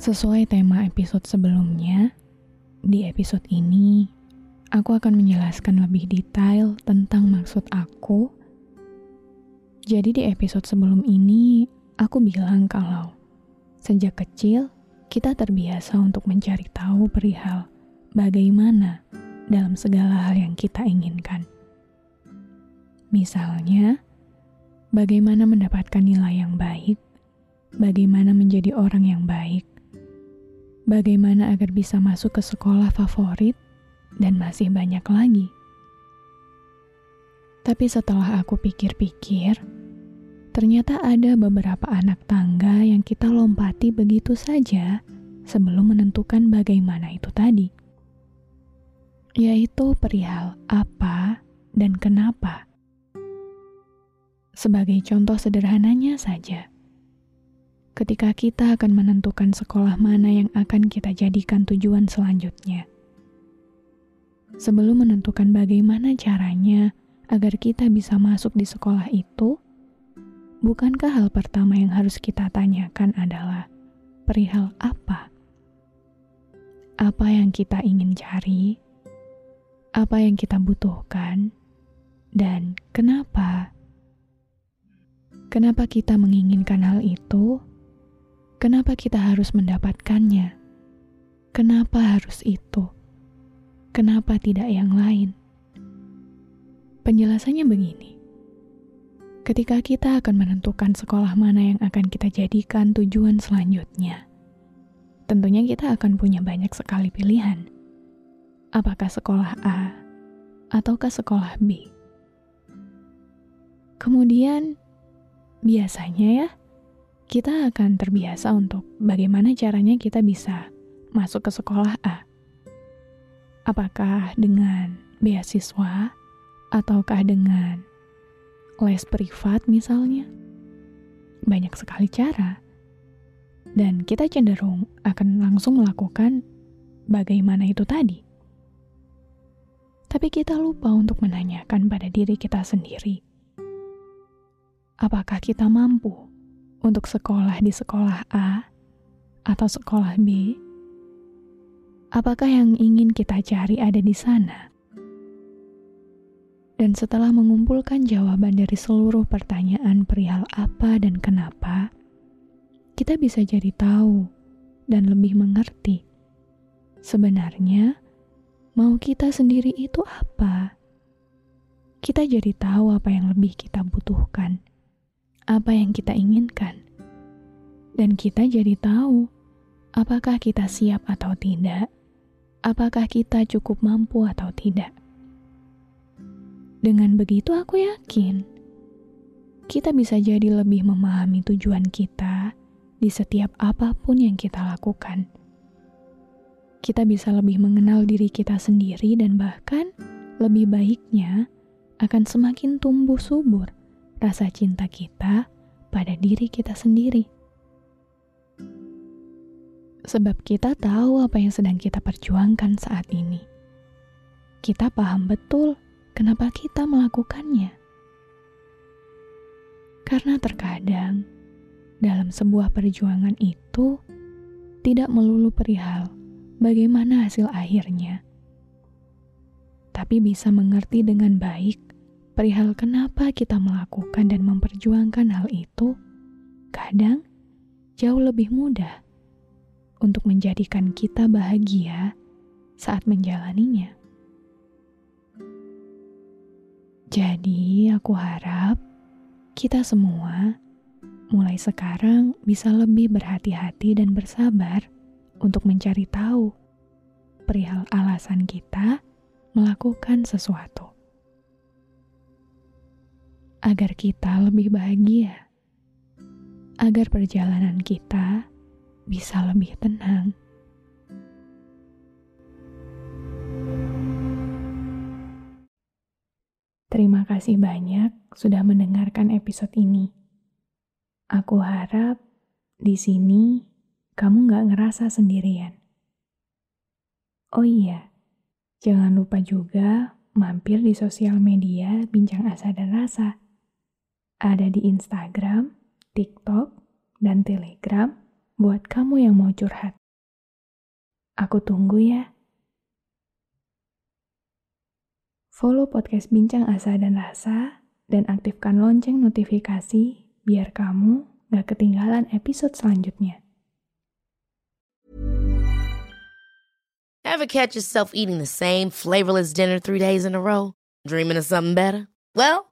Sesuai tema episode sebelumnya, di episode ini aku akan menjelaskan lebih detail tentang maksud aku. Jadi di episode sebelum ini, aku bilang kalau sejak kecil kita terbiasa untuk mencari tahu perihal bagaimana dalam segala hal yang kita inginkan. Misalnya, bagaimana mendapatkan nilai yang baik, bagaimana menjadi orang yang baik, bagaimana agar bisa masuk ke sekolah favorit, dan masih banyak lagi. Tapi setelah aku pikir-pikir, ternyata ada beberapa anak tangga yang kita lompati begitu saja sebelum menentukan bagaimana itu tadi. Yaitu perihal apa dan kenapa. Sebagai contoh sederhananya saja, ketika kita akan menentukan sekolah mana yang akan kita jadikan tujuan selanjutnya. Sebelum menentukan bagaimana caranya agar kita bisa masuk di sekolah itu, bukankah hal pertama yang harus kita tanyakan adalah perihal apa? Apa yang kita ingin cari? Apa yang kita butuhkan? Dan kenapa? Kenapa kita menginginkan hal itu? Kenapa kita harus mendapatkannya? Kenapa harus itu? Kenapa tidak yang lain? Penjelasannya begini. Ketika kita akan menentukan sekolah mana yang akan kita jadikan tujuan selanjutnya, tentunya kita akan punya banyak sekali pilihan. Apakah sekolah A ataukah sekolah B? Kemudian, biasanya ya, kita akan terbiasa untuk bagaimana caranya kita bisa masuk ke sekolah A. Apakah dengan beasiswa ataukah dengan les privat misalnya? Banyak sekali cara. Dan kita cenderung akan langsung melakukan bagaimana itu tadi. Tapi kita lupa untuk menanyakan pada diri kita sendiri. Apakah kita mampu untuk sekolah di sekolah A atau sekolah B? Apakah yang ingin kita cari ada di sana? Dan setelah mengumpulkan jawaban dari seluruh pertanyaan perihal apa dan kenapa, kita bisa jadi tahu dan lebih mengerti. Sebenarnya, mau kita sendiri itu apa? Kita jadi tahu apa yang lebih kita butuhkan apa yang kita inginkan, dan kita jadi tahu apakah kita siap atau tidak, apakah kita cukup mampu atau tidak. Dengan begitu, aku yakin kita bisa jadi lebih memahami tujuan kita di setiap apa pun yang kita lakukan. Kita bisa lebih mengenal diri kita sendiri, dan bahkan lebih baiknya akan semakin tumbuh subur rasa cinta kita pada diri kita sendiri. Sebab kita tahu apa yang sedang kita perjuangkan saat ini. Kita paham betul kenapa kita melakukannya. Karena terkadang dalam sebuah perjuangan itu tidak melulu perihal bagaimana hasil akhirnya, tapi bisa mengerti dengan baik perihal kenapa kita melakukan dan memperjuangkan hal itu, kadang jauh lebih mudah untuk menjadikan kita bahagia saat menjalaninya. Jadi, aku harap kita semua mulai sekarang bisa lebih berhati-hati dan bersabar untuk mencari tahu perihal alasan kita melakukan sesuatu. Agar kita lebih bahagia, agar perjalanan kita bisa lebih tenang. Terima kasih banyak sudah mendengarkan episode ini. Aku harap di sini kamu gak ngerasa sendirian. Oh iya, jangan lupa juga mampir di sosial media Bincang Asa dan Rasa. Ada di Instagram, TikTok, dan Telegram buat kamu yang mau curhat. Aku tunggu ya. Follow podcast Bincang Asa dan Rasa dan aktifkan lonceng notifikasi biar kamu gak ketinggalan episode selanjutnya. Ever catch yourself eating the same flavorless dinner three days in a row? Dreaming of something better? Well,